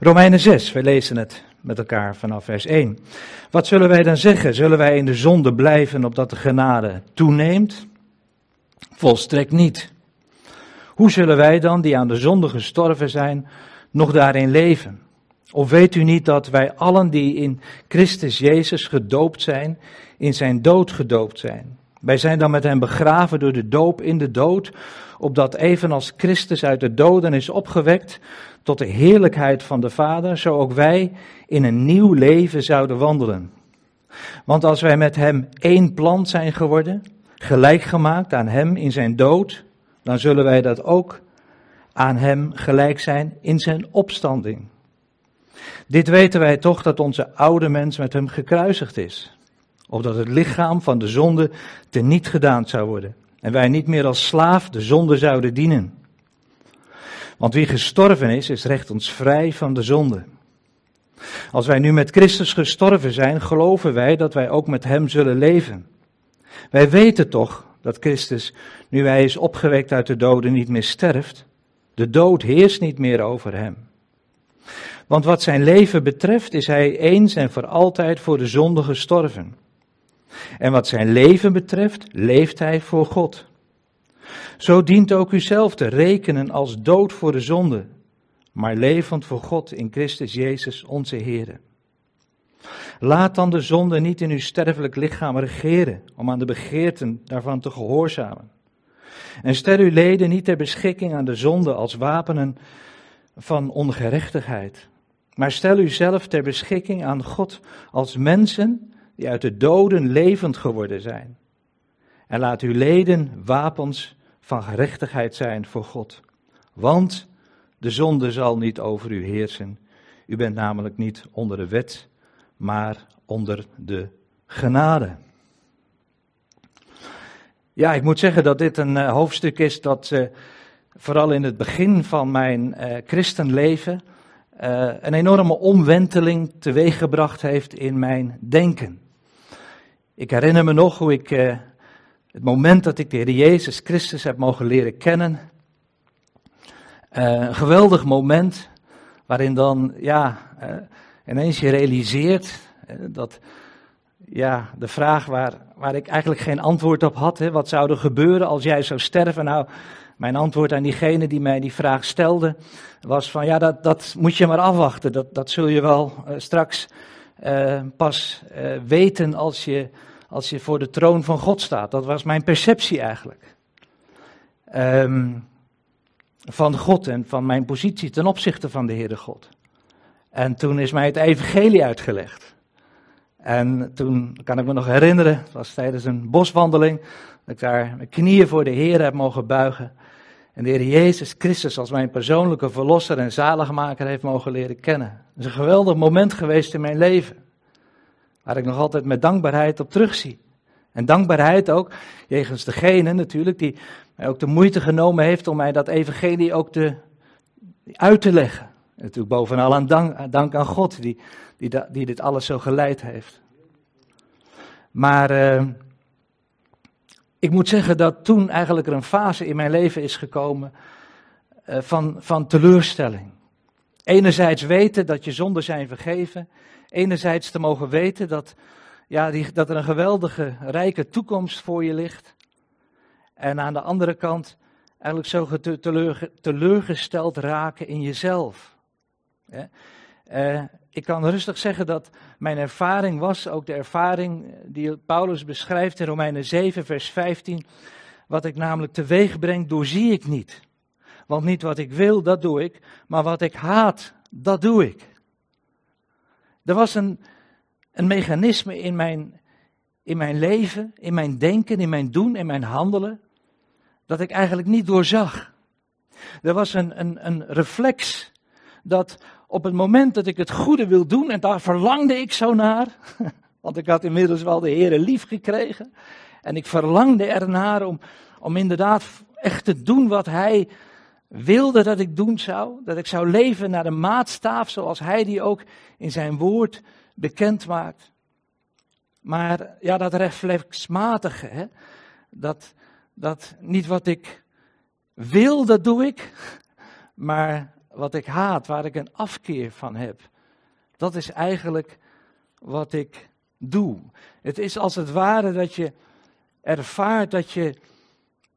Romeinen 6, we lezen het met elkaar vanaf vers 1. Wat zullen wij dan zeggen? Zullen wij in de zonde blijven opdat de genade toeneemt? Volstrekt niet. Hoe zullen wij dan, die aan de zonde gestorven zijn, nog daarin leven? Of weet u niet dat wij allen die in Christus Jezus gedoopt zijn, in zijn dood gedoopt zijn? Wij zijn dan met hem begraven door de doop in de dood, opdat evenals Christus uit de doden is opgewekt tot de heerlijkheid van de Vader, zo ook wij in een nieuw leven zouden wandelen. Want als wij met hem één plant zijn geworden, gelijk gemaakt aan hem in zijn dood, dan zullen wij dat ook aan hem gelijk zijn in zijn opstanding. Dit weten wij toch dat onze oude mens met hem gekruisigd is, opdat het lichaam van de zonde teniet gedaan zou worden en wij niet meer als slaaf de zonde zouden dienen. Want wie gestorven is, is recht ons vrij van de zonde. Als wij nu met Christus gestorven zijn, geloven wij dat wij ook met Hem zullen leven. Wij weten toch dat Christus, nu Hij is opgewekt uit de doden, niet meer sterft. De dood heerst niet meer over Hem. Want wat zijn leven betreft, is Hij eens en voor altijd voor de zonde gestorven. En wat zijn leven betreft, leeft Hij voor God. Zo dient ook u zelf te rekenen als dood voor de zonde, maar levend voor God in Christus Jezus onze Heer. Laat dan de zonde niet in uw sterfelijk lichaam regeren, om aan de begeerten daarvan te gehoorzamen. En stel uw leden niet ter beschikking aan de zonde als wapenen van ongerechtigheid, maar stel uzelf ter beschikking aan God als mensen die uit de doden levend geworden zijn. En laat uw leden wapens van gerechtigheid zijn voor God. Want de zonde zal niet over u heersen. U bent namelijk niet onder de wet, maar onder de genade. Ja, ik moet zeggen dat dit een uh, hoofdstuk is dat uh, vooral in het begin van mijn uh, christenleven een enorme omwenteling teweeggebracht heeft in mijn denken. Ik herinner me nog hoe ik het moment dat ik de Heer Jezus Christus heb mogen leren kennen. Uh, een geweldig moment waarin dan, ja, uh, ineens je realiseert dat, ja, de vraag waar, waar ik eigenlijk geen antwoord op had, hè, wat zou er gebeuren als jij zou sterven? Nou, mijn antwoord aan diegene die mij die vraag stelde was van, ja, dat, dat moet je maar afwachten. Dat, dat zul je wel straks pas weten als je als je voor de troon van God staat. Dat was mijn perceptie eigenlijk. Um, van God en van mijn positie ten opzichte van de Heere God. En toen is mij het evangelie uitgelegd. En toen kan ik me nog herinneren, het was tijdens een boswandeling, dat ik daar mijn knieën voor de Heer heb mogen buigen. En de Heer Jezus Christus als mijn persoonlijke verlosser en zaligmaker heeft mogen leren kennen. Het is een geweldig moment geweest in mijn leven. Waar ik nog altijd met dankbaarheid op terugzie. En dankbaarheid ook, jegens degene natuurlijk, die mij ook de moeite genomen heeft om mij dat evangelie ook te, uit te leggen. En natuurlijk bovenal aan dank, dank aan God, die, die, die, dit alles zo geleid heeft. Maar uh, ik moet zeggen dat toen eigenlijk er een fase in mijn leven is gekomen uh, van, van teleurstelling. Enerzijds weten dat je zonden zijn vergeven enerzijds te mogen weten dat, ja, die, dat er een geweldige, rijke toekomst voor je ligt. En aan de andere kant eigenlijk zo teleur, teleurgesteld raken in jezelf. Uh, ik kan rustig zeggen dat mijn ervaring was, ook de ervaring die Paulus beschrijft in Romeinen 7, vers 15. Wat ik namelijk teweeg breng, doorzie ik niet. Want niet wat ik wil, dat doe ik, maar wat ik haat, dat doe ik. Er was een, een mechanisme in mijn, in mijn leven, in mijn denken, in mijn doen, in mijn handelen, dat ik eigenlijk niet doorzag. Er was een, een, een reflex dat op het moment dat ik het goede wil doen, en daar verlangde ik zo naar, want ik had inmiddels wel de Heer lief gekregen, en ik verlangde ernaar om, om inderdaad echt te doen wat Hij wilde dat ik doen zou. Dat ik zou leven naar de maatstaaf zoals hij die ook in zijn woord bekend maakt. Maar ja, dat reflexmatige, hè? Dat, dat niet wat ik wil, dat doe ik. Maar wat ik haat, waar ik een afkeer van heb. Dat is eigenlijk wat ik doe. Het is als het ware dat je ervaart dat je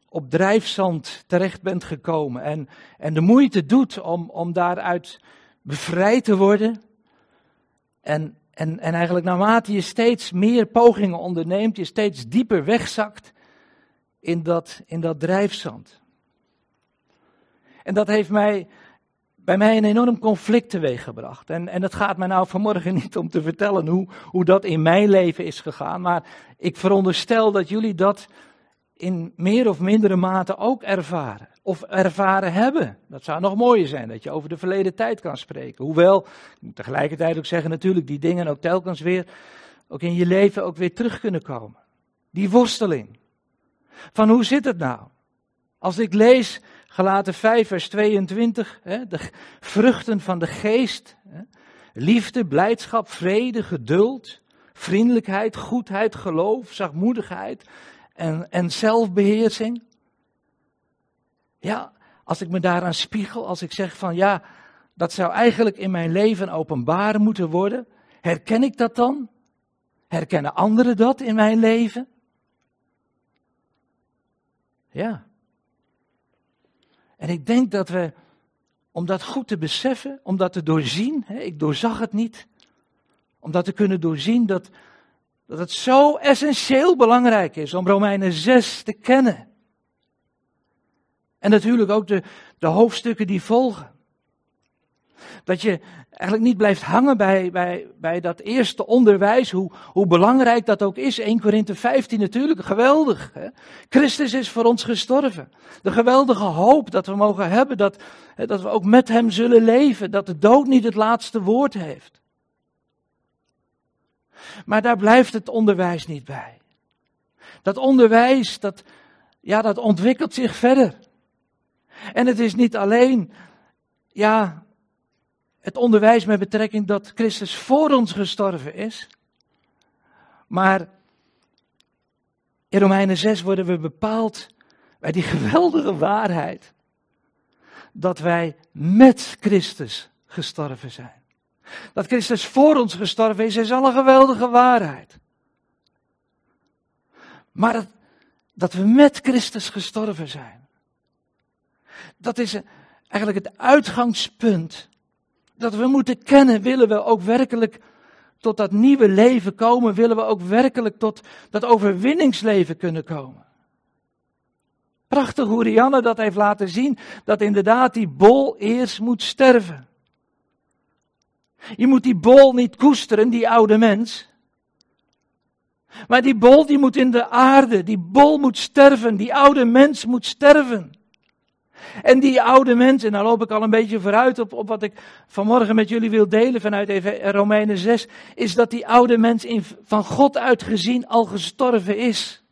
op drijfzand terecht bent gekomen en, en de moeite doet om, om daaruit bevrijd te worden. En, en, en eigenlijk naarmate je steeds meer pogingen onderneemt, je steeds dieper wegzakt in dat, in dat drijfzand. En dat heeft mij, bij mij een enorm conflict teweeggebracht. En, en het gaat mij nou vanmorgen niet om te vertellen hoe, hoe dat in mijn leven is gegaan, maar ik veronderstel dat jullie dat in meer of mindere mate ook ervaren. Of ervaren hebben. Dat zou nog mooier zijn, dat je over de verleden tijd kan spreken. Hoewel, tegelijkertijd ook zeggen, natuurlijk, die dingen ook telkens weer, ook in je leven ook weer terug kunnen komen. Die worsteling. Van hoe zit het nou? Als ik lees Galaten 5, vers 22, hè, de vruchten van de geest. Hè, liefde, blijdschap, vrede, geduld, vriendelijkheid, goedheid, geloof, zachtmoedigheid en, en zelfbeheersing. Ja, als ik me daaraan spiegel, als ik zeg van ja, dat zou eigenlijk in mijn leven openbaar moeten worden, herken ik dat dan? Herkennen anderen dat in mijn leven? Ja. En ik denk dat we, om dat goed te beseffen, om dat te doorzien, hè, ik doorzag het niet, om dat te kunnen doorzien, dat, dat het zo essentieel belangrijk is om Romeinen 6 te kennen. En natuurlijk ook de, de hoofdstukken die volgen. Dat je eigenlijk niet blijft hangen bij, bij, bij dat eerste onderwijs, hoe, hoe belangrijk dat ook is. 1 Korinthe 15 natuurlijk, geweldig. Hè? Christus is voor ons gestorven. De geweldige hoop dat we mogen hebben, dat, dat we ook met Hem zullen leven, dat de dood niet het laatste woord heeft. Maar daar blijft het onderwijs niet bij. Dat onderwijs, dat, ja, dat ontwikkelt zich verder. En het is niet alleen, ja, het onderwijs met betrekking dat Christus voor ons gestorven is. Maar in Romeinen 6 worden we bepaald bij die geweldige waarheid dat wij met Christus gestorven zijn. Dat Christus voor ons gestorven is, is al een geweldige waarheid. Maar dat, dat we met Christus gestorven zijn, dat is eigenlijk het uitgangspunt dat we moeten kennen, willen we ook werkelijk tot dat nieuwe leven komen, willen we ook werkelijk tot dat overwinningsleven kunnen komen. Prachtig hoe Rianne dat heeft laten zien, dat inderdaad die bol eerst moet sterven. Je moet die bol niet koesteren, die oude mens. Maar die bol die moet in de aarde, die bol moet sterven, die oude mens moet sterven. En die oude mens, en daar loop ik al een beetje vooruit op, op wat ik vanmorgen met jullie wil delen vanuit Romeinen 6, is dat die oude mens in, van God uitgezien al gestorven is.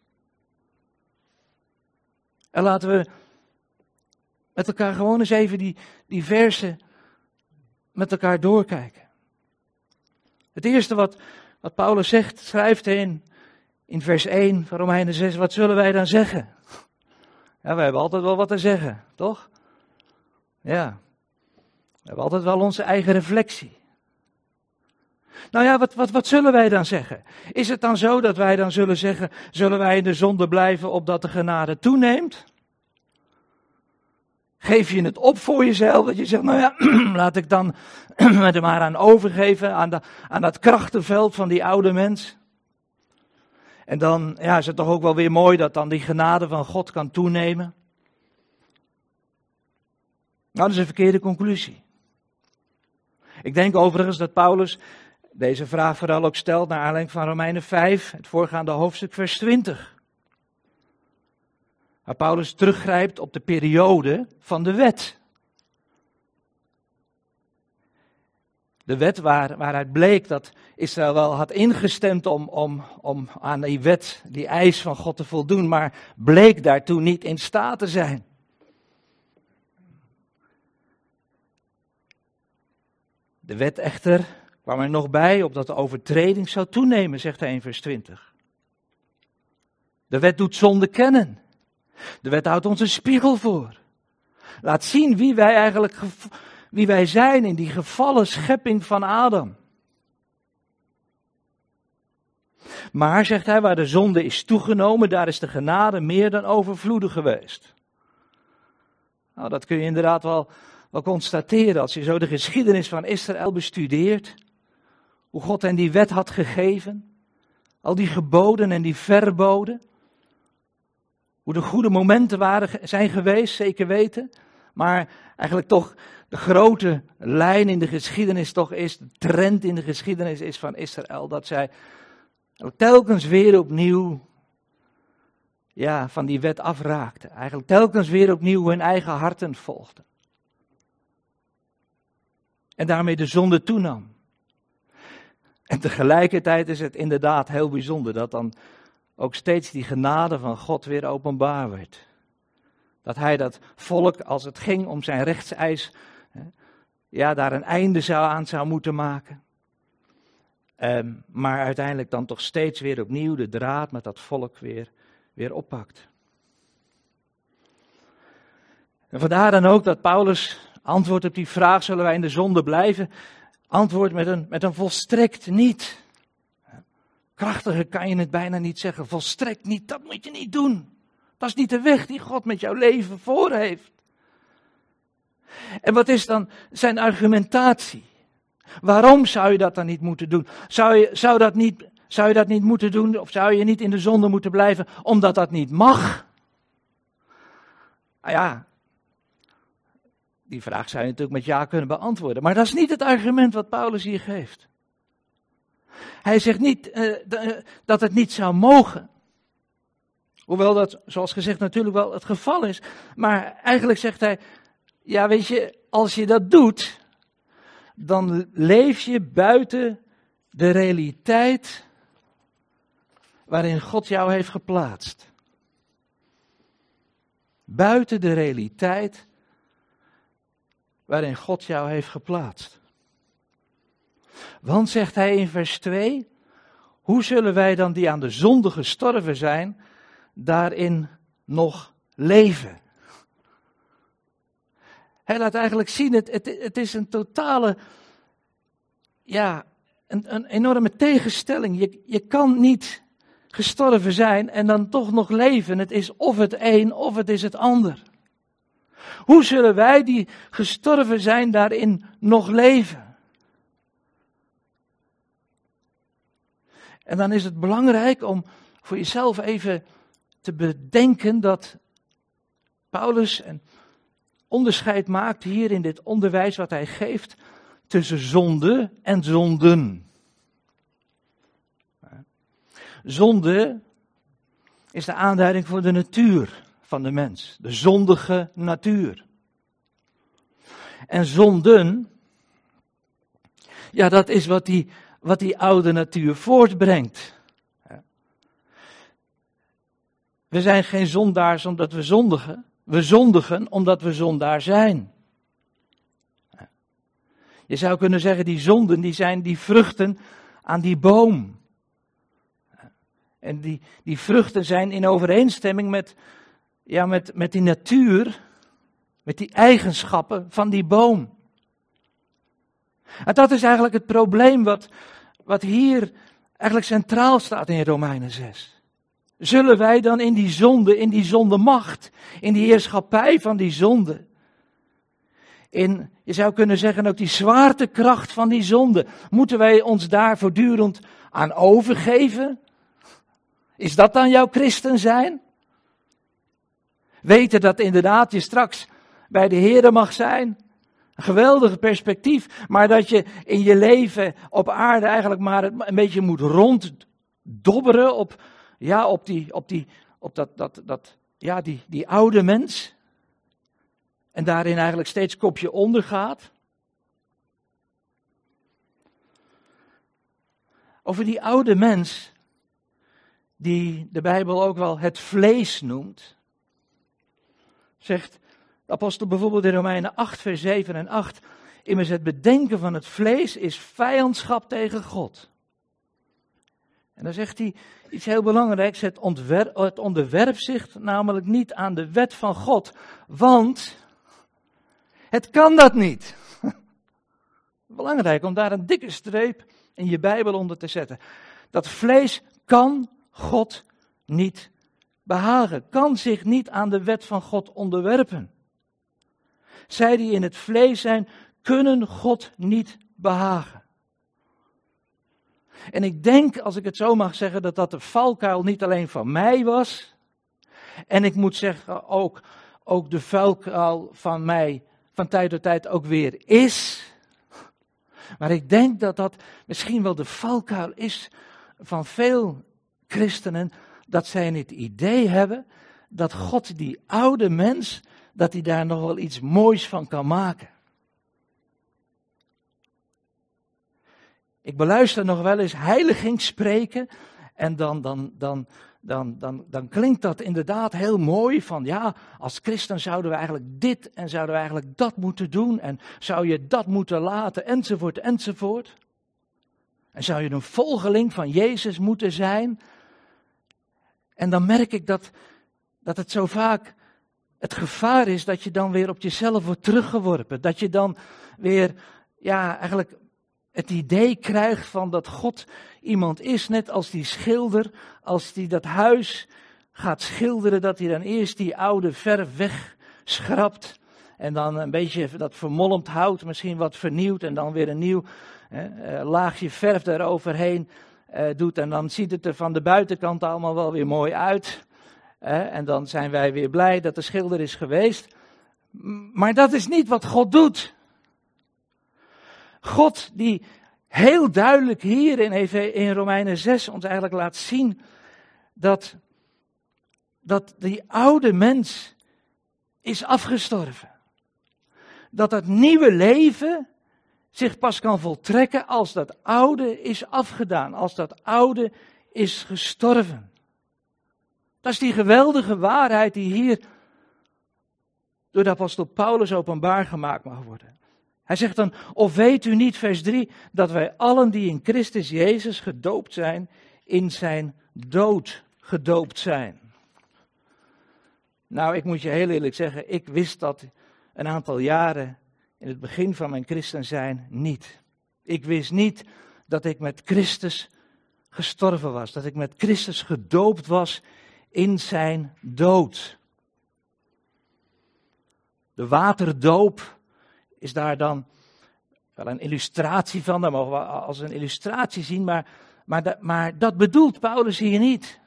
En laten we met elkaar gewoon eens even die, die versen met elkaar doorkijken. Het eerste wat, wat Paulus zegt, schrijft hij in, in vers 1 van Romeinen 6, wat zullen wij dan zeggen? Ja, we hebben altijd wel wat te zeggen, toch? Ja. We hebben altijd wel onze eigen reflectie. Nou ja, wat, wat, wat zullen wij dan zeggen? Is het dan zo dat wij dan zullen zeggen, zullen wij in de zonde blijven opdat de genade toeneemt? Geef je het op voor jezelf, dat je zegt, nou ja, laat ik dan met er maar aan overgeven, aan, de, aan dat krachtenveld van die oude mens. En dan ja, is het toch ook wel weer mooi dat dan die genade van God kan toenemen. Nou, dat is een verkeerde conclusie. Ik denk overigens dat Paulus deze vraag vooral ook stelt naar aanleiding van Romeinen 5, het voorgaande hoofdstuk, vers 20. Waar Paulus teruggrijpt op de periode van de wet. De wet waar, waaruit bleek dat Israël wel had ingestemd om, om, om aan die wet, die eis van God te voldoen, maar bleek daartoe niet in staat te zijn. De wet echter kwam er nog bij opdat de overtreding zou toenemen, zegt hij in vers 20. De wet doet zonde kennen. De wet houdt ons een spiegel voor. Laat zien wie wij eigenlijk wie wij zijn in die gevallen schepping van Adam. Maar, zegt hij, waar de zonde is toegenomen, daar is de genade meer dan overvloedig geweest. Nou, dat kun je inderdaad wel, wel constateren als je zo de geschiedenis van Israël bestudeert. Hoe God hen die wet had gegeven. Al die geboden en die verboden. Hoe de goede momenten waren, zijn geweest, zeker weten. Maar eigenlijk toch de grote lijn in de geschiedenis toch is, de trend in de geschiedenis is van Israël, dat zij telkens weer opnieuw ja, van die wet afraakten. Eigenlijk telkens weer opnieuw hun eigen harten volgden. En daarmee de zonde toenam. En tegelijkertijd is het inderdaad heel bijzonder dat dan ook steeds die genade van God weer openbaar werd. Dat hij dat volk, als het ging om zijn rechtseis, ja, daar een einde zou aan zou moeten maken. Ehm, maar uiteindelijk dan toch steeds weer opnieuw de draad met dat volk weer, weer oppakt. En vandaar dan ook dat Paulus antwoordt op die vraag: zullen wij in de zonde blijven? Antwoord met een, met een volstrekt niet. Krachtiger kan je het bijna niet zeggen. Volstrekt niet, dat moet je niet doen. Dat is niet de weg die God met jouw leven voor heeft. En wat is dan zijn argumentatie? Waarom zou je dat dan niet moeten doen? Zou je, zou dat niet, zou je dat niet moeten doen? Of zou je niet in de zonde moeten blijven omdat dat niet mag? Nou ja, die vraag zou je natuurlijk met ja kunnen beantwoorden. Maar dat is niet het argument wat Paulus hier geeft. Hij zegt niet uh, dat het niet zou mogen. Hoewel dat, zoals gezegd, natuurlijk wel het geval is. Maar eigenlijk zegt hij: Ja, weet je, als je dat doet, dan leef je buiten de realiteit waarin God jou heeft geplaatst. Buiten de realiteit waarin God jou heeft geplaatst. Want, zegt hij in vers 2, hoe zullen wij dan die aan de zonde gestorven zijn, daarin nog leven? Hij laat eigenlijk zien, het, het, het is een totale, ja, een, een enorme tegenstelling. Je, je kan niet gestorven zijn en dan toch nog leven. Het is of het een of het is het ander. Hoe zullen wij die gestorven zijn daarin nog leven? En dan is het belangrijk om voor jezelf even te bedenken dat Paulus en onderscheid maakt hier in dit onderwijs wat hij geeft tussen zonde en zonden. Zonde is de aanduiding voor de natuur van de mens, de zondige natuur. En zonden, ja, dat is wat die, wat die oude natuur voortbrengt. We zijn geen zondaars omdat we zondigen. We zondigen omdat we zondaar zijn. Je zou kunnen zeggen, die zonden, die zijn die vruchten aan die boom. En die, die vruchten zijn in overeenstemming met, ja, met, met die natuur, met die eigenschappen van die boom. En dat is eigenlijk het probleem wat, wat hier eigenlijk centraal staat in Romeinen 6. Zullen wij dan in die zonde, in die zondemacht, in die heerschappij van die zonde, in, je zou kunnen zeggen, ook die zwaartekracht van die zonde, moeten wij ons daar voortdurend aan overgeven? Is dat dan jouw christen zijn? Weten dat inderdaad je straks bij de Heer mag zijn? Een geweldige perspectief, maar dat je in je leven op aarde eigenlijk maar een beetje moet ronddobberen op, ja, op, die, op, die, op dat, dat, dat, ja, die, die oude mens. En daarin eigenlijk steeds kopje onder gaat. Over die oude mens, die de Bijbel ook wel het vlees noemt, zegt de apostel bijvoorbeeld in Romeinen 8, vers 7 en 8, immers het bedenken van het vlees is vijandschap tegen God. En dan zegt hij iets heel belangrijks. Het, ontwer, het zich namelijk niet aan de wet van God. Want het kan dat niet. Belangrijk om daar een dikke streep in je Bijbel onder te zetten. Dat vlees kan God niet behagen, kan zich niet aan de wet van God onderwerpen. Zij die in het vlees zijn, kunnen God niet behagen. En ik denk, als ik het zo mag zeggen, dat dat de valkuil niet alleen van mij was. En ik moet zeggen, ook, ook de valkuil van mij van tijd tot tijd ook weer is. Maar ik denk dat dat misschien wel de valkuil is van veel christenen. Dat zij het idee hebben dat God die oude mens, dat hij daar nog wel iets moois van kan maken. Ik beluister nog wel eens heiliging spreken. En dan, dan, dan, dan, dan, dan klinkt dat inderdaad heel mooi. Van ja, als christen zouden we eigenlijk dit en zouden we eigenlijk dat moeten doen. En zou je dat moeten laten, enzovoort, enzovoort. En zou je een volgeling van Jezus moeten zijn. En dan merk ik dat, dat het zo vaak het gevaar is dat je dan weer op jezelf wordt teruggeworpen. Dat je dan weer, ja, eigenlijk het idee krijgt van dat God iemand is, net als die schilder, als die dat huis gaat schilderen, dat hij dan eerst die oude verf wegschrapt en dan een beetje dat vermolmd hout misschien wat vernieuwt en dan weer een nieuw hè, uh, laagje verf daaroverheen uh, doet en dan ziet het er van de buitenkant allemaal wel weer mooi uit. en dan zijn wij weer blij dat de schilder is geweest. Maar dat is niet wat God doet. God die heel duidelijk hier in, in Romeinen 6 ons eigenlijk laat zien dat, dat die oude mens is afgestorven. Dat dat nieuwe leven zich pas kan voltrekken als dat oude is afgedaan, als dat oude is gestorven. Dat is die geweldige waarheid die hier door de apostel Paulus openbaar gemaakt mag worden. Hij zegt dan, of weet u niet, vers 3, dat wij allen die in Christus Jezus gedoopt zijn, in zijn dood gedoopt zijn. Nou, ik moet je heel eerlijk zeggen, ik wist dat een aantal jaren in het begin van mijn christen zijn niet. Ik wist niet dat ik met Christus gestorven was, dat ik met Christus gedoopt was in zijn dood. De waterdoop is daar dan wel een illustratie van. Dat mogen we als een illustratie zien, maar, maar, dat, maar dat bedoelt Paulus hier niet.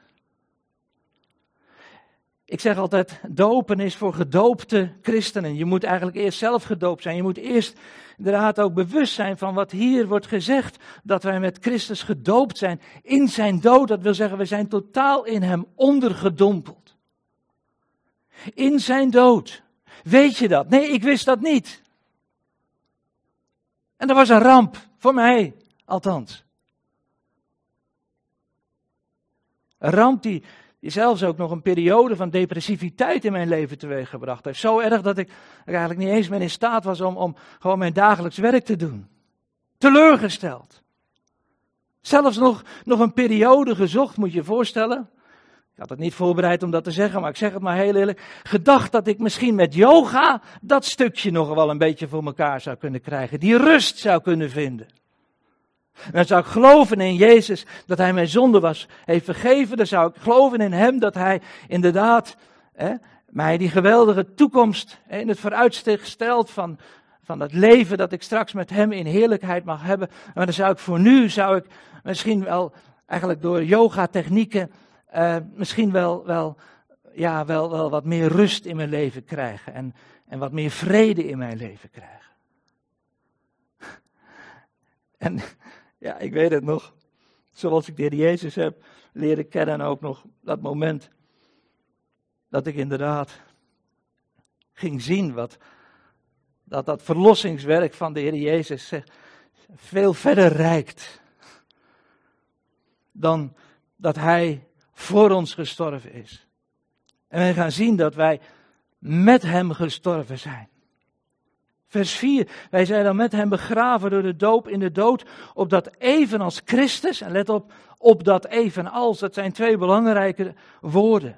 Ik zeg altijd, dopen is voor gedoopte christenen. Je moet eigenlijk eerst zelf gedoopt zijn. Je moet eerst inderdaad ook bewust zijn van wat hier wordt gezegd. Dat wij met Christus gedoopt zijn in zijn dood. Dat wil zeggen, we zijn totaal in hem ondergedompeld. In zijn dood. Weet je dat? Nee, ik wist dat niet. En dat was een ramp, voor mij althans. Een ramp die, die zelfs ook nog een periode van depressiviteit in mijn leven teweeggebracht heeft. Zo erg dat ik eigenlijk niet eens meer in staat was om, om gewoon mijn dagelijks werk te doen. Teleurgesteld. Zelfs nog, nog een periode gezocht, moet je je voorstellen. Had het niet voorbereid om dat te zeggen, maar ik zeg het maar heel eerlijk. Gedacht dat ik misschien met yoga dat stukje nog wel een beetje voor elkaar zou kunnen krijgen. Die rust zou kunnen vinden. En dan zou ik geloven in Jezus dat Hij mijn zonde was, heeft vergeven. Dan zou ik geloven in Hem dat Hij inderdaad hè, mij die geweldige toekomst in het vooruitzicht stelt van, van het leven dat ik straks met Hem in heerlijkheid mag hebben. Maar dan zou ik voor nu, zou ik misschien wel eigenlijk door yoga technieken uh, misschien wel, wel, ja, wel, wel wat meer rust in mijn leven krijgen. En, en wat meer vrede in mijn leven krijgen. En ja, ik weet het nog. Zoals ik de Heer Jezus heb leren kennen, ook nog dat moment. Dat ik inderdaad ging zien wat, dat dat verlossingswerk van de Heer Jezus veel verder reikt. Dan dat Hij voor ons gestorven is. En wij gaan zien dat wij met hem gestorven zijn. Vers 4. Wij zijn dan met hem begraven door de doop in de dood, opdat evenals Christus, en let op, opdat evenals, dat zijn twee belangrijke woorden.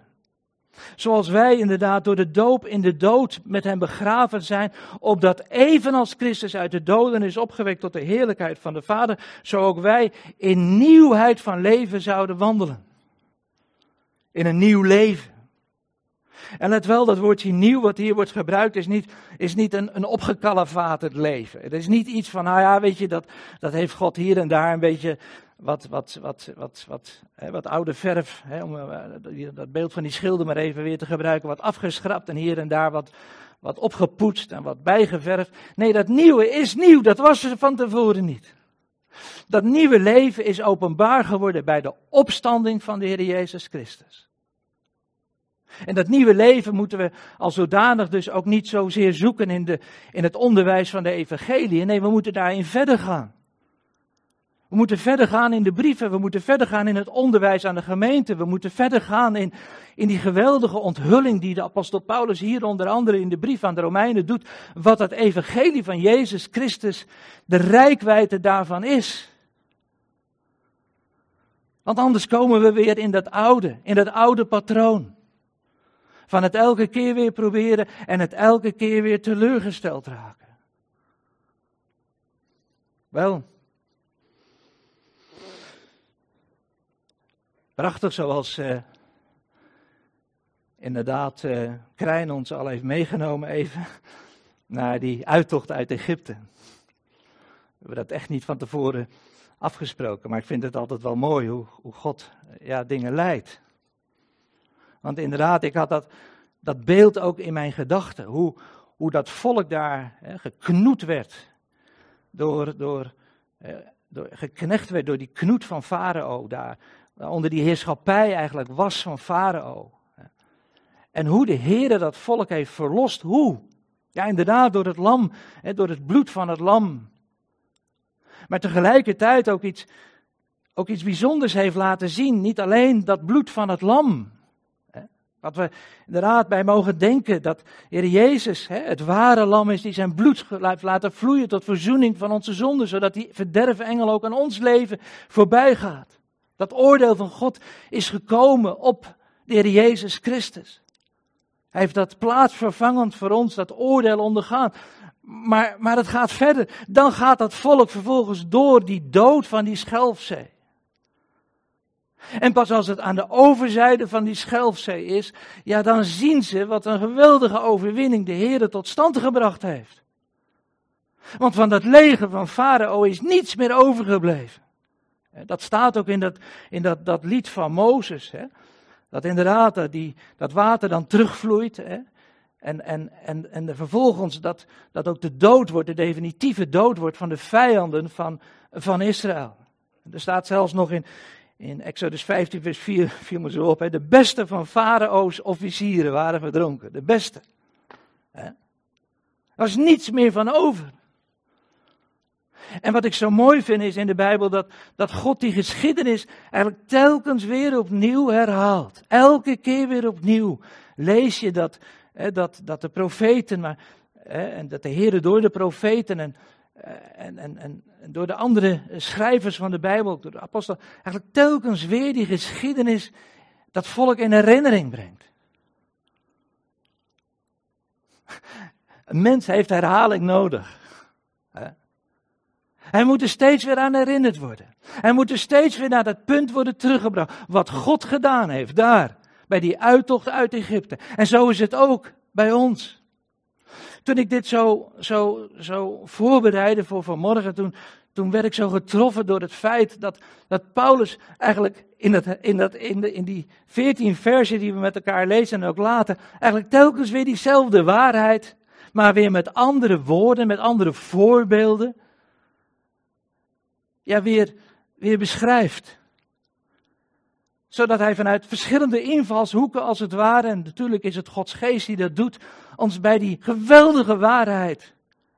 Zoals wij inderdaad door de doop in de dood met hem begraven zijn, opdat evenals Christus uit de doden is opgewekt tot de heerlijkheid van de Vader, zo ook wij in nieuwheid van leven zouden wandelen. In een nieuw leven. En let wel, dat woordje nieuw wat hier wordt gebruikt is niet, is niet een, een leven. Het is niet iets van, nou ja, weet je, dat, dat heeft God hier en daar een beetje wat, wat, wat, wat, wat, hè, wat oude verf, hè, om uh, dat beeld van die schilder maar even weer te gebruiken, wat afgeschrapt en hier en daar wat, wat opgepoetst en wat bijgeverfd. Nee, dat nieuwe is nieuw, dat was er van tevoren niet. Dat nieuwe leven is openbaar geworden bij de opstanding van de Heer Jezus Christus. En dat nieuwe leven moeten we als zodanig dus ook niet zozeer zoeken in, de, in het onderwijs van de evangelie. Nee, we moeten daarin verder gaan. We moeten verder gaan in de brieven, we moeten verder gaan in het onderwijs aan de gemeente, we moeten verder gaan in, in die geweldige onthulling die de apostel Paulus hier onder andere in de brief aan de Romeinen doet, wat het evangelie van Jezus Christus, de rijkwijde daarvan is. Want anders komen we weer in dat oude, in dat oude patroon. Van het elke keer weer proberen en het elke keer weer teleurgesteld raken. Wel, Prachtig zoals uh, inderdaad uh, Krijn ons al heeft meegenomen even naar die uittocht uit Egypte. We hebben dat echt niet van tevoren afgesproken, maar ik vind het altijd wel mooi hoe, hoe God ja, dingen leidt. Want inderdaad, ik had dat, dat beeld ook in mijn gedachten. Hoe, hoe dat volk daar hè, werd. Door, door, eh, door, geknecht werd door die knoet van Farao daar onder die heerschappij eigenlijk was van Farao. En hoe de Heer dat volk heeft verlost. Hoe? Ja, inderdaad, door het lam, door het bloed van het lam. Maar tegelijkertijd ook iets, ook iets bijzonders heeft laten zien. Niet alleen dat bloed van het lam. Wat we inderdaad bij mogen denken dat Heer Jezus het ware lam is die zijn bloed heeft laten vloeien tot verzoening van onze zonden. Zodat die verderven engel ook aan ons leven voorbij gaat. Dat oordeel van God is gekomen op de Heer Jezus Christus. Hij heeft dat plaatsvervangend voor ons, dat oordeel ondergaan. Maar, maar het gaat verder. Dan gaat dat volk vervolgens door die dood van die Schelfzee. En pas als het aan de overzijde van die Schelfzee is, ja, dan zien ze wat een geweldige overwinning de Heer tot stand gebracht heeft. Want van dat leger van Farao is niets meer overgebleven. Dat staat ook in dat, in dat, dat lied van Mozes. Hè? Dat inderdaad eh, dat water dan terugvloeit. Hè? En, en, en, en vervolgens dat, dat ook de dood wordt, de definitieve dood wordt van de vijanden van, van Israël. Er staat zelfs nog in, in Exodus 15, vers 4, viel me zo op. Hè? De beste van Farao's officieren waren verdronken. De beste. Hè? Er was niets meer van over. En wat ik zo mooi vind is in de Bijbel dat, dat God die geschiedenis eigenlijk telkens weer opnieuw herhaalt. Elke keer weer opnieuw lees je dat, hè, dat, dat de profeten, maar, hè, en dat de Heer door de profeten en, eh, en, en, en door de andere schrijvers van de Bijbel, door de apostel, eigenlijk telkens weer die geschiedenis dat volk in herinnering brengt. Een mens heeft herhaling nodig. Hij moet er steeds weer aan herinnerd worden. Hij moet er steeds weer naar dat punt worden teruggebracht. Wat God gedaan heeft daar, bij die uittocht uit Egypte. En zo is het ook bij ons. Toen ik dit zo, zo, zo voorbereidde voor vanmorgen, toen, toen werd ik zo getroffen door het feit dat, dat Paulus eigenlijk in, dat, in, dat, in, de, in die veertien versen die we met elkaar lezen en ook later, eigenlijk telkens weer diezelfde waarheid, maar weer met andere woorden, met andere voorbeelden, ja, weer, weer beschrijft. Zodat hij vanuit verschillende invalshoeken, als het ware, en natuurlijk is het Gods geest die dat doet, ons bij die geweldige waarheid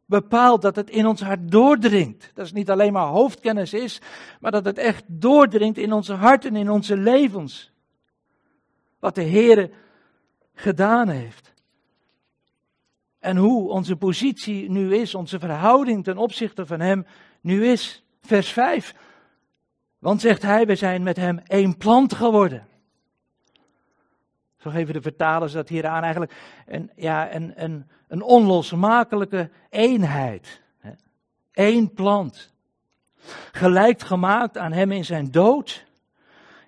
bepaalt dat het in ons hart doordringt. Dat het niet alleen maar hoofdkennis is, maar dat het echt doordringt in onze harten, in onze levens. Wat de Heere gedaan heeft. En hoe onze positie nu is, onze verhouding ten opzichte van Hem nu is. Vers 5. Want zegt hij, we zijn met hem één plant geworden. Zo geven de vertalers dat hier aan eigenlijk een, ja, een, een, een onlosmakelijke eenheid. Eén plant. Gelijk gemaakt aan hem in zijn dood.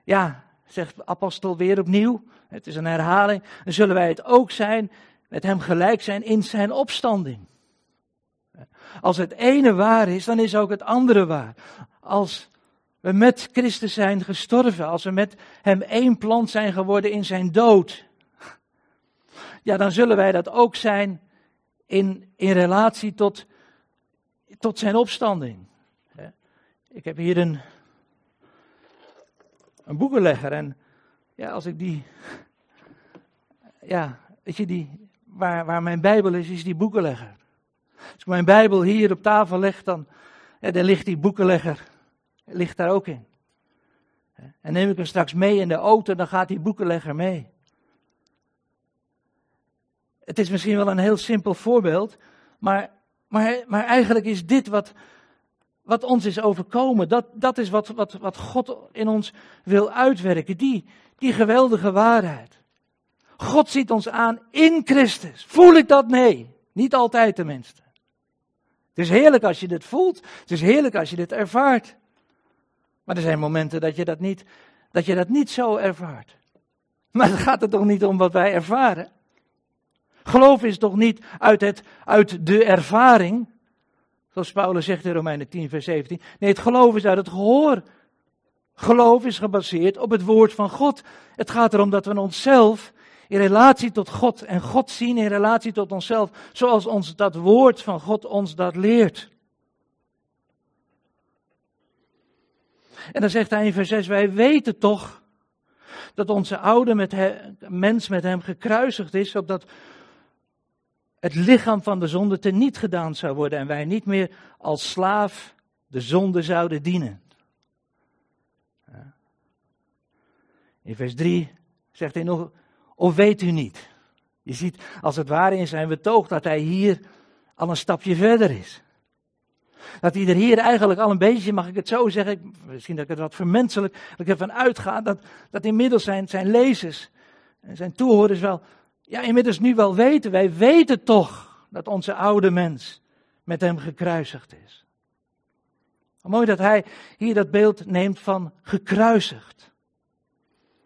Ja, zegt de apostel weer opnieuw. Het is een herhaling. Dan zullen wij het ook zijn, met hem gelijk zijn in zijn opstanding. Als het ene waar is, dan is ook het andere waar. Als we met Christus zijn gestorven, als we met Hem één plant zijn geworden in Zijn dood, ja, dan zullen wij dat ook zijn in, in relatie tot, tot Zijn opstanding. Ik heb hier een, een boekenlegger en ja, als ik die, ja, weet je, die, waar, waar mijn Bijbel is, is die boekenlegger. Als ik mijn Bijbel hier op tafel leg, dan, ja, dan ligt die boekenlegger ligt daar ook in. En neem ik hem straks mee in de auto, dan gaat die boekenlegger mee. Het is misschien wel een heel simpel voorbeeld, maar, maar, maar eigenlijk is dit wat, wat ons is overkomen. Dat, dat is wat, wat, wat God in ons wil uitwerken, die, die geweldige waarheid. God ziet ons aan in Christus. Voel ik dat? Nee, niet altijd tenminste. Het is heerlijk als je dit voelt, het is heerlijk als je dit ervaart. Maar er zijn momenten dat je dat niet, dat je dat niet zo ervaart. Maar het gaat er toch niet om wat wij ervaren? Geloof is toch niet uit, het, uit de ervaring, zoals Paulus zegt in Romeinen 10, vers 17. Nee, het geloof is uit het gehoor. Geloof is gebaseerd op het woord van God. Het gaat erom dat we onszelf in relatie tot God en God zien in relatie tot onszelf, zoals ons dat woord van God ons dat leert. En dan zegt hij in vers 6, wij weten toch dat onze oude met mens met hem gekruisigd is, opdat het lichaam van de zonde teniet gedaan zou worden en wij niet meer als slaaf de zonde zouden dienen. In vers 3 zegt hij nog, of weet u niet? Je ziet als het ware in zijn betoog dat hij hier al een stapje verder is. Dat hij er hier eigenlijk al een beetje, mag ik het zo zeggen, misschien dat ik het wat vermenselijk, dat ik ervan uitga dat, dat inmiddels zijn, zijn lezers en zijn toehoorders wel, ja inmiddels nu wel weten, wij weten toch dat onze oude mens met hem gekruisigd is. Mooi dat hij hier dat beeld neemt van gekruisigd.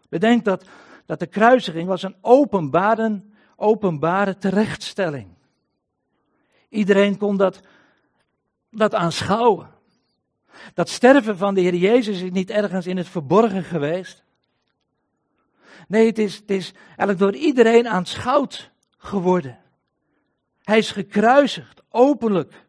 Bedenk dat, dat de kruisiging was een openbare, openbare terechtstelling. Iedereen kon dat dat aanschouwen. Dat sterven van de Heer Jezus is niet ergens in het verborgen geweest. Nee, het is, het is eigenlijk door iedereen aanschouwd geworden. Hij is gekruisigd, openlijk.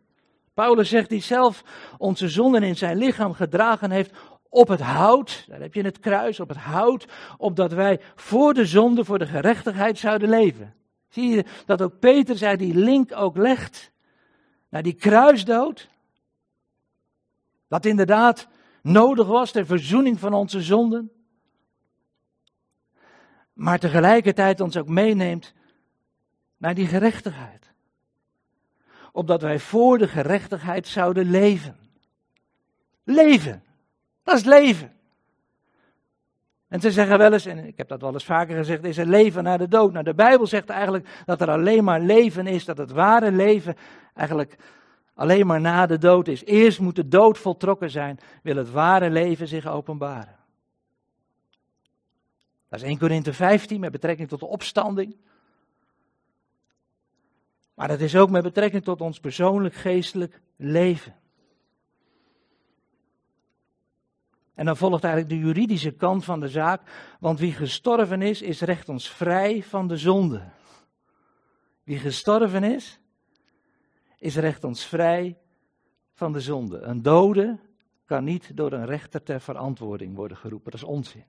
Paulus zegt hij zelf onze zonden in zijn lichaam gedragen heeft op het hout. Daar heb je het kruis, op het hout. Opdat wij voor de zonde, voor de gerechtigheid zouden leven. Zie je dat ook Peter zei die link ook legt naar die kruisdood. Dat inderdaad nodig was ter verzoening van onze zonden. Maar tegelijkertijd ons ook meeneemt naar die gerechtigheid. Opdat wij voor de gerechtigheid zouden leven. Leven. Dat is leven. En ze zeggen wel eens, en ik heb dat wel eens vaker gezegd, is er leven na de dood. Nou, de Bijbel zegt eigenlijk dat er alleen maar leven is, dat het ware leven eigenlijk alleen maar na de dood is. Eerst moet de dood voltrokken zijn, wil het ware leven zich openbaren. Dat is 1 Korinthe 15 met betrekking tot de opstanding. Maar dat is ook met betrekking tot ons persoonlijk geestelijk leven. En dan volgt eigenlijk de juridische kant van de zaak, want wie gestorven is, is recht ons vrij van de zonde. Wie gestorven is, is recht ons vrij van de zonde. Een dode kan niet door een rechter ter verantwoording worden geroepen. Dat is onzin.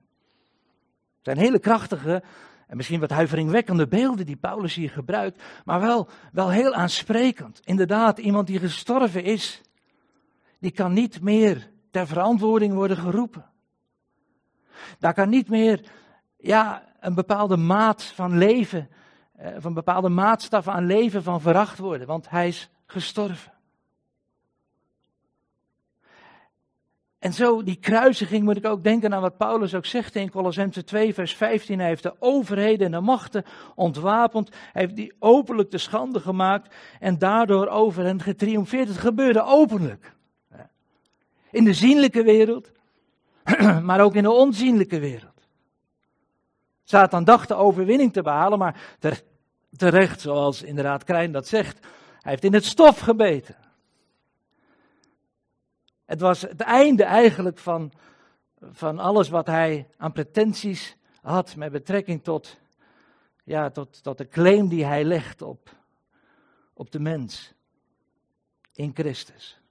Het zijn hele krachtige en misschien wat huiveringwekkende beelden die Paulus hier gebruikt, maar wel, wel heel aansprekend. Inderdaad, iemand die gestorven is, die kan niet meer ter verantwoording worden geroepen. Daar kan niet meer ja, een bepaalde maat van leven, eh, of een bepaalde maatstaf aan leven van veracht worden, want hij is gestorven. En zo, die kruisiging, moet ik ook denken aan wat Paulus ook zegt in Colossense 2, vers 15. Hij heeft de overheden en de machten ontwapend. Hij heeft die openlijk de schande gemaakt en daardoor over hen getriomfeerd. Het gebeurde openlijk. In de zienlijke wereld, maar ook in de onzienlijke wereld. Satan dacht de overwinning te behalen, maar terecht, zoals inderdaad Krijn dat zegt, hij heeft in het stof gebeten. Het was het einde eigenlijk van, van alles wat hij aan pretenties had met betrekking tot, ja, tot, tot de claim die hij legt op, op de mens in Christus.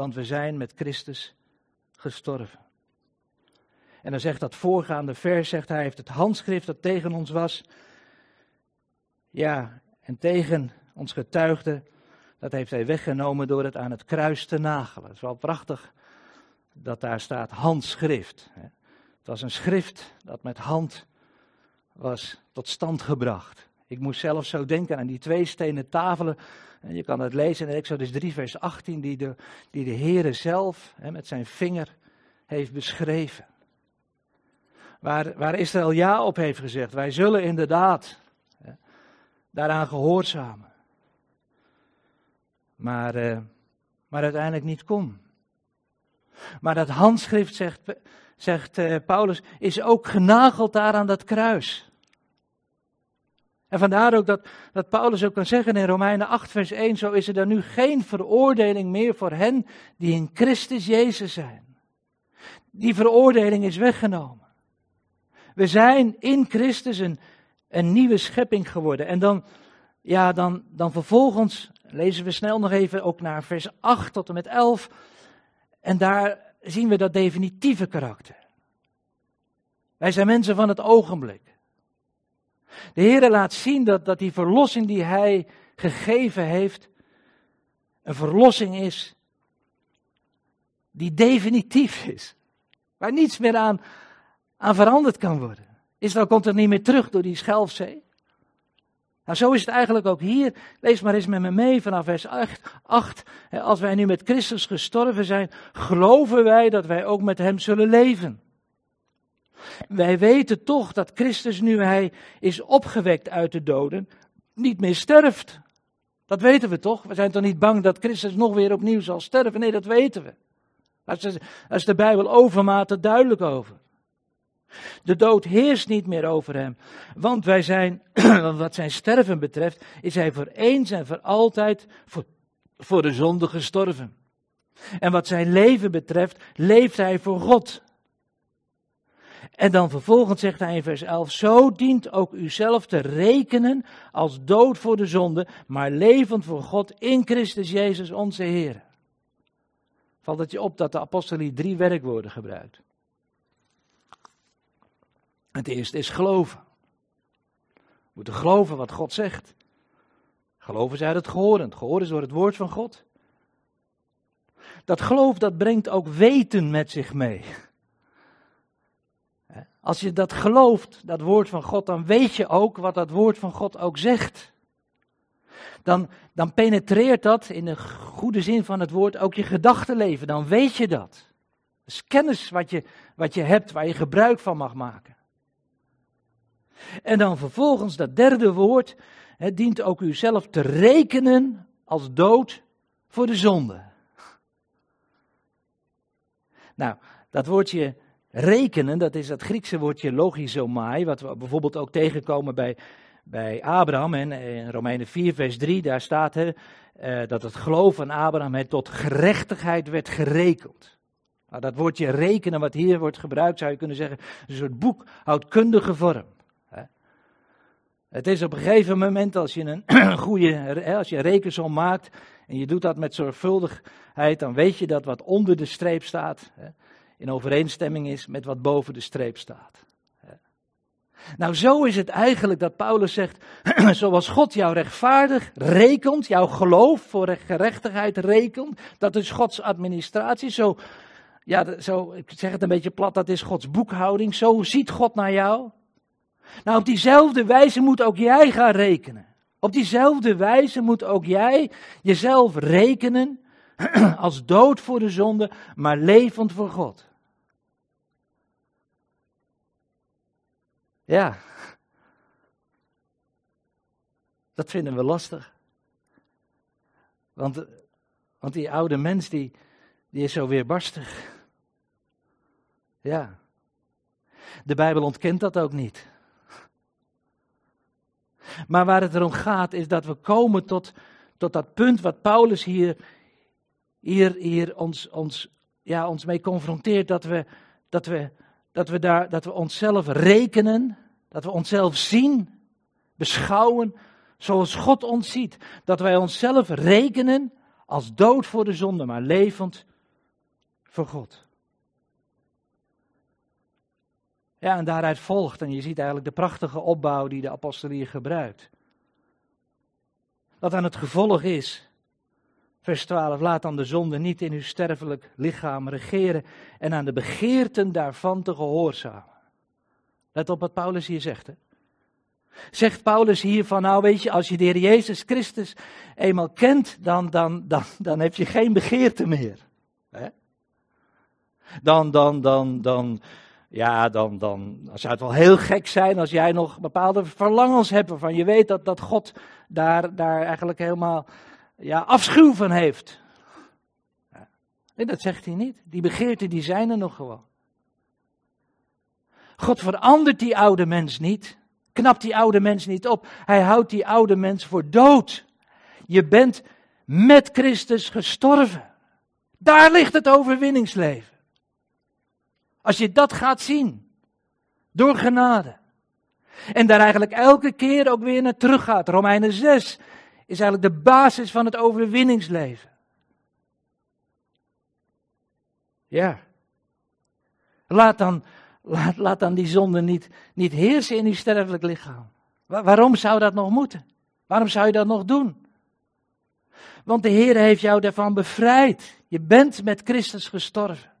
Want we zijn met Christus gestorven. En dan zegt dat voorgaande vers, zegt hij, heeft het handschrift dat tegen ons was, ja, en tegen ons getuigde, dat heeft hij weggenomen door het aan het kruis te nagelen. Het is wel prachtig dat daar staat handschrift. Het was een schrift dat met hand was tot stand gebracht. Ik moest zelf zo denken aan die twee stenen tafelen. En je kan het lezen in Exodus 3, vers 18, die de, die de Heere zelf hè, met zijn vinger heeft beschreven. Waar, waar Israël ja op heeft gezegd. Wij zullen inderdaad hè, daaraan gehoorzamen maar, uh, maar uiteindelijk niet kon. Maar dat handschrift, zegt, zegt uh, Paulus, is ook genageld daar aan dat kruis. En vandaar ook dat, dat Paulus ook kan zeggen in Romeinen 8, vers 1, zo is er dan nu geen veroordeling meer voor hen die in Christus Jezus zijn. Die veroordeling is weggenomen. We zijn in Christus een, een nieuwe schepping geworden. En dan, ja, dan, dan vervolgens lezen we snel nog even ook naar vers 8 tot en met 11. En daar zien we dat definitieve karakter. Wij zijn mensen van het ogenblik. De Heer laat zien dat, dat die verlossing die Hij gegeven heeft, een verlossing is die definitief is. Waar niets meer aan, aan veranderd kan worden. Israël komt er niet meer terug door die Schelfzee. Nou, zo is het eigenlijk ook hier. Lees maar eens met me mee vanaf vers 8. Als wij nu met Christus gestorven zijn, geloven wij dat wij ook met Hem zullen leven. Wij weten toch dat Christus, nu Hij is opgewekt uit de doden, niet meer sterft. Dat weten we toch? We zijn toch niet bang dat Christus nog weer opnieuw zal sterven? Nee, dat weten we. Daar is de Bijbel overmate duidelijk over. De dood heerst niet meer over hem. Want wij zijn, wat zijn sterven betreft, is hij voor eens en voor altijd voor, voor de zonde gestorven. En wat zijn leven betreft, leeft hij voor God. En dan vervolgens zegt hij in vers 11: Zo dient ook u zelf te rekenen als dood voor de zonde, maar levend voor God in Christus Jezus onze Heer. Valt het je op dat de apostel hier drie werkwoorden gebruikt? Het eerste is geloven. We moeten geloven wat God zegt. Geloven is uit het gehoor. Het gehoor is door het woord van God. Dat geloof dat brengt ook weten met zich mee. Als je dat gelooft, dat woord van God, dan weet je ook wat dat woord van God ook zegt. Dan, dan penetreert dat in de goede zin van het woord ook je gedachtenleven. Dan weet je dat. Dat is kennis wat je, wat je hebt, waar je gebruik van mag maken. En dan vervolgens dat derde woord, het dient ook u zelf te rekenen als dood voor de zonde. Nou, dat woordje rekenen, dat is het Griekse woordje logizomai, wat we bijvoorbeeld ook tegenkomen bij, bij Abraham. En in Romeinen 4, vers 3, daar staat hè, uh, dat het geloof van Abraham het tot gerechtigheid werd gerekend. Nou, dat woordje rekenen, wat hier wordt gebruikt, zou je kunnen zeggen, een soort boekhoudkundige vorm. Het is op een gegeven moment, als je een goede, als je een rekensom maakt en je doet dat met zorgvuldigheid, dan weet je dat wat onder de streep staat in overeenstemming is met wat boven de streep staat. Nou, zo is het eigenlijk dat Paulus zegt, zoals God jou rechtvaardig rekent, jouw geloof voor gerechtigheid rekent, dat is Gods administratie, zo, ja, zo, ik zeg het een beetje plat, dat is Gods boekhouding, zo ziet God naar jou. Nou, op diezelfde wijze moet ook jij gaan rekenen. Op diezelfde wijze moet ook jij jezelf rekenen als dood voor de zonde, maar levend voor God. Ja, dat vinden we lastig. Want, want die oude mens die, die is zo weerbarstig. Ja. De Bijbel ontkent dat ook niet. Maar waar het erom gaat is dat we komen tot, tot dat punt wat Paulus hier, hier, hier ons, ons, ja, ons mee confronteert. Dat we, dat, we, dat, we daar, dat we onszelf rekenen, dat we onszelf zien, beschouwen zoals God ons ziet. Dat wij onszelf rekenen als dood voor de zonde, maar levend voor God. Ja, en daaruit volgt, en je ziet eigenlijk de prachtige opbouw die de apostel hier gebruikt. Dat aan het gevolg is, vers 12, laat dan de zonde niet in uw sterfelijk lichaam regeren en aan de begeerten daarvan te gehoorzamen. Let op wat Paulus hier zegt. Hè? Zegt Paulus hier van, nou weet je, als je de Heer Jezus Christus eenmaal kent, dan, dan, dan, dan heb je geen begeerte meer. Hè? Dan, dan, dan, dan, ja, dan, dan zou het wel heel gek zijn als jij nog bepaalde verlangens hebt waarvan je weet dat, dat God daar, daar eigenlijk helemaal ja, afschuw van heeft. Nee, dat zegt hij niet. Die begeerten die zijn er nog gewoon. God verandert die oude mens niet. Knapt die oude mens niet op. Hij houdt die oude mens voor dood. Je bent met Christus gestorven. Daar ligt het overwinningsleven. Als je dat gaat zien, door genade. En daar eigenlijk elke keer ook weer naar terug gaat. Romeinen 6 is eigenlijk de basis van het overwinningsleven. Ja. Laat dan, laat, laat dan die zonde niet, niet heersen in uw sterfelijk lichaam. waarom zou dat nog moeten? Waarom zou je dat nog doen? Want de Heer heeft jou daarvan bevrijd. Je bent met Christus gestorven.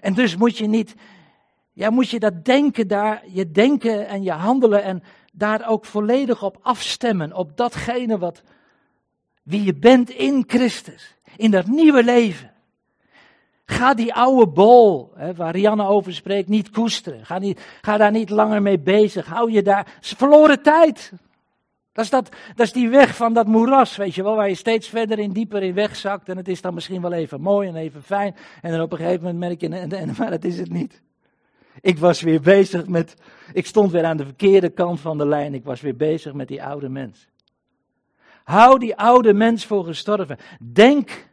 En dus moet je niet, ja, moet je dat denken daar, je denken en je handelen en daar ook volledig op afstemmen, op datgene wat, wie je bent in Christus, in dat nieuwe leven. Ga die oude bol, hè, waar Rianne over spreekt, niet koesteren. Ga, niet, ga daar niet langer mee bezig. Hou je daar. Is verloren tijd. Dat is, dat, dat is die weg van dat moeras, weet je wel, waar je steeds verder in dieper in wegzakt. En het is dan misschien wel even mooi en even fijn. En dan op een gegeven moment merk je, en, en, maar dat is het niet. Ik was weer bezig met, ik stond weer aan de verkeerde kant van de lijn. Ik was weer bezig met die oude mens. Hou die oude mens voor gestorven. Denk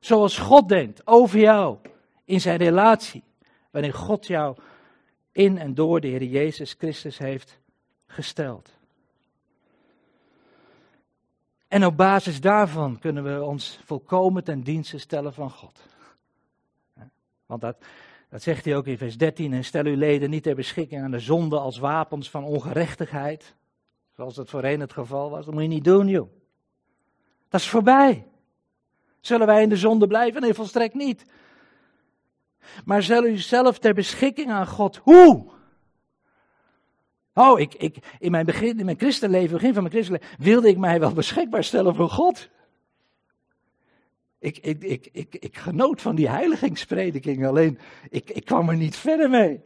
zoals God denkt over jou in zijn relatie. Wanneer God jou in en door de Heer Jezus Christus heeft gesteld. En op basis daarvan kunnen we ons volkomen ten dienste stellen van God. Want dat, dat zegt hij ook in vers 13. En stel uw leden niet ter beschikking aan de zonde als wapens van ongerechtigheid. Zoals dat voorheen het geval was. Dat moet je niet doen, joh. Dat is voorbij. Zullen wij in de zonde blijven? Nee, volstrekt niet. Maar stel u zelf ter beschikking aan God. Hoe? Oh, ik, ik, in, mijn begin, in mijn christenleven, begin van mijn christenleven, wilde ik mij wel beschikbaar stellen voor God. Ik, ik, ik, ik, ik genoot van die heiligingsprediking, alleen ik, ik kwam er niet verder mee.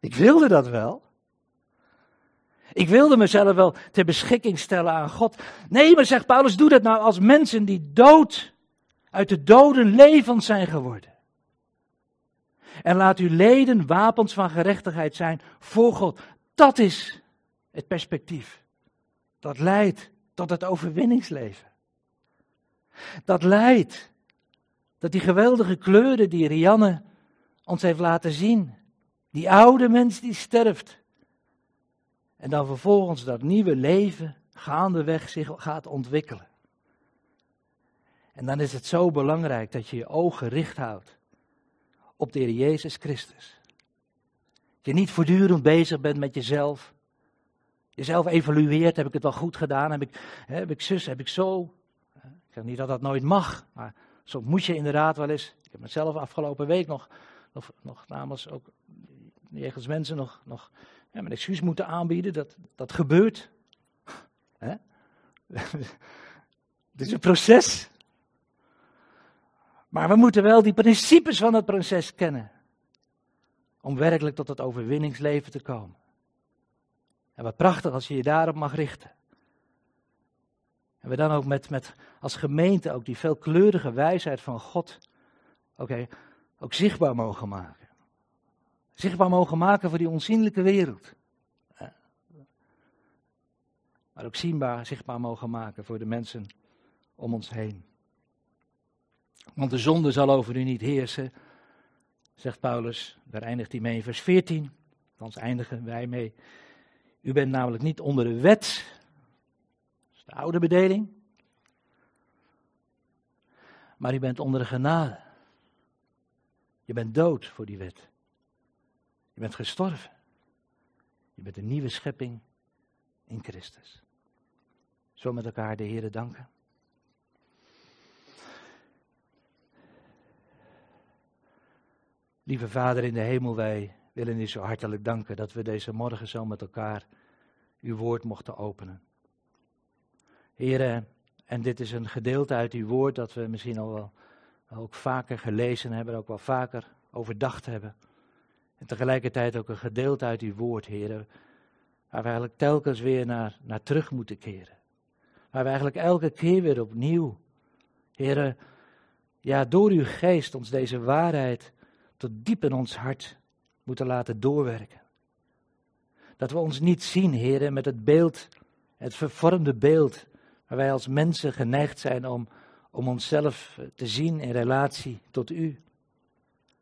Ik wilde dat wel. Ik wilde mezelf wel ter beschikking stellen aan God. Nee, maar zegt Paulus, doe dat nou als mensen die dood, uit de doden levend zijn geworden. En laat uw leden wapens van gerechtigheid zijn voor God. Dat is het perspectief. Dat leidt tot het overwinningsleven. Dat leidt tot die geweldige kleuren die Rianne ons heeft laten zien. Die oude mens die sterft. En dan vervolgens dat nieuwe leven gaandeweg zich gaat ontwikkelen. En dan is het zo belangrijk dat je je ogen gericht houdt op de Heer Jezus Christus je niet voortdurend bezig bent met jezelf. Jezelf evalueert, heb ik het wel goed gedaan? Heb ik, heb ik zus, heb ik zo? Zeg niet dat dat nooit mag, maar soms moet je inderdaad wel eens. Ik heb mezelf afgelopen week nog, nog, nog namens ook jegens mensen nog, nog ja, mijn excuus moeten aanbieden. Dat, dat gebeurt. Het is een proces. Maar we moeten wel die principes van het proces kennen. Om werkelijk tot het overwinningsleven te komen. En wat prachtig als je je daarop mag richten. En we dan ook met, met als gemeente ook die veelkleurige wijsheid van God oké, ook zichtbaar mogen maken. Zichtbaar mogen maken voor die onzienlijke wereld. Maar ook zienbaar, zichtbaar mogen maken voor de mensen om ons heen. Want de zonde zal over u niet heersen, zegt Paulus. Daar eindigt hij mee in vers 14. Dan eindigen wij mee. U bent namelijk niet onder de wet. De oude bedeling. Maar u bent onder de genade. Je bent dood voor die wet. Je bent gestorven. Je bent een nieuwe schepping in Christus. Zo met elkaar de Heer danken. Lieve Vader in de hemel, wij willen u zo hartelijk danken dat we deze morgen zo met elkaar uw woord mochten openen. Heren, en dit is een gedeelte uit uw woord dat we misschien al wel ook vaker gelezen hebben, ook wel vaker overdacht hebben. En tegelijkertijd ook een gedeelte uit uw woord, heren, waar we eigenlijk telkens weer naar, naar terug moeten keren. Waar we eigenlijk elke keer weer opnieuw, heren, ja, door uw geest ons deze waarheid tot diep in ons hart moeten laten doorwerken. Dat we ons niet zien, heren, met het beeld, het vervormde beeld, waar wij als mensen geneigd zijn om, om onszelf te zien in relatie tot u.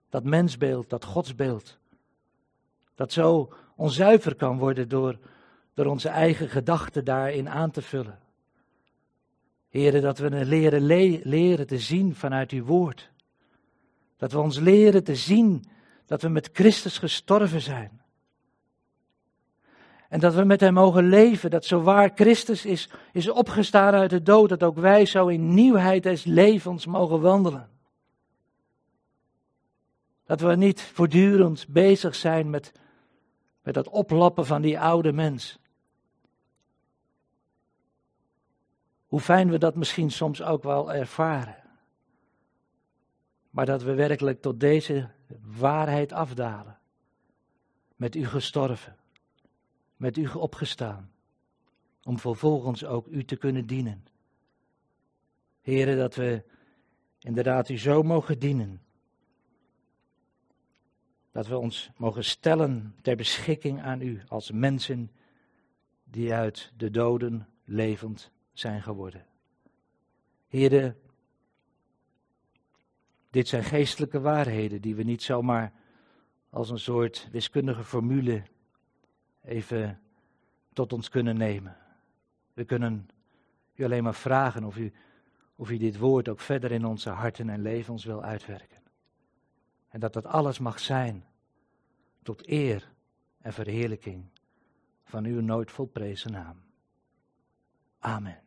Dat mensbeeld, dat godsbeeld, dat zo onzuiver kan worden door, door onze eigen gedachten daarin aan te vullen. Heren, dat we leren, leren te zien vanuit uw woord. Dat we ons leren te zien dat we met Christus gestorven zijn. En dat we met Hem mogen leven, dat zo waar Christus is, is opgestaan uit de dood, dat ook wij zo in nieuwheid des levens mogen wandelen. Dat we niet voortdurend bezig zijn met, met het oplappen van die oude mens. Hoe fijn we dat misschien soms ook wel ervaren. Maar dat we werkelijk tot deze waarheid afdalen. Met u gestorven. Met u opgestaan. Om vervolgens ook u te kunnen dienen. Heren, dat we inderdaad u zo mogen dienen. Dat we ons mogen stellen ter beschikking aan u als mensen die uit de doden levend zijn geworden. Heren, dit zijn geestelijke waarheden die we niet zomaar als een soort wiskundige formule even tot ons kunnen nemen. We kunnen u alleen maar vragen of u, of u dit woord ook verder in onze harten en levens wil uitwerken. En dat dat alles mag zijn tot eer en verheerlijking van uw nooit volprezen naam. Amen.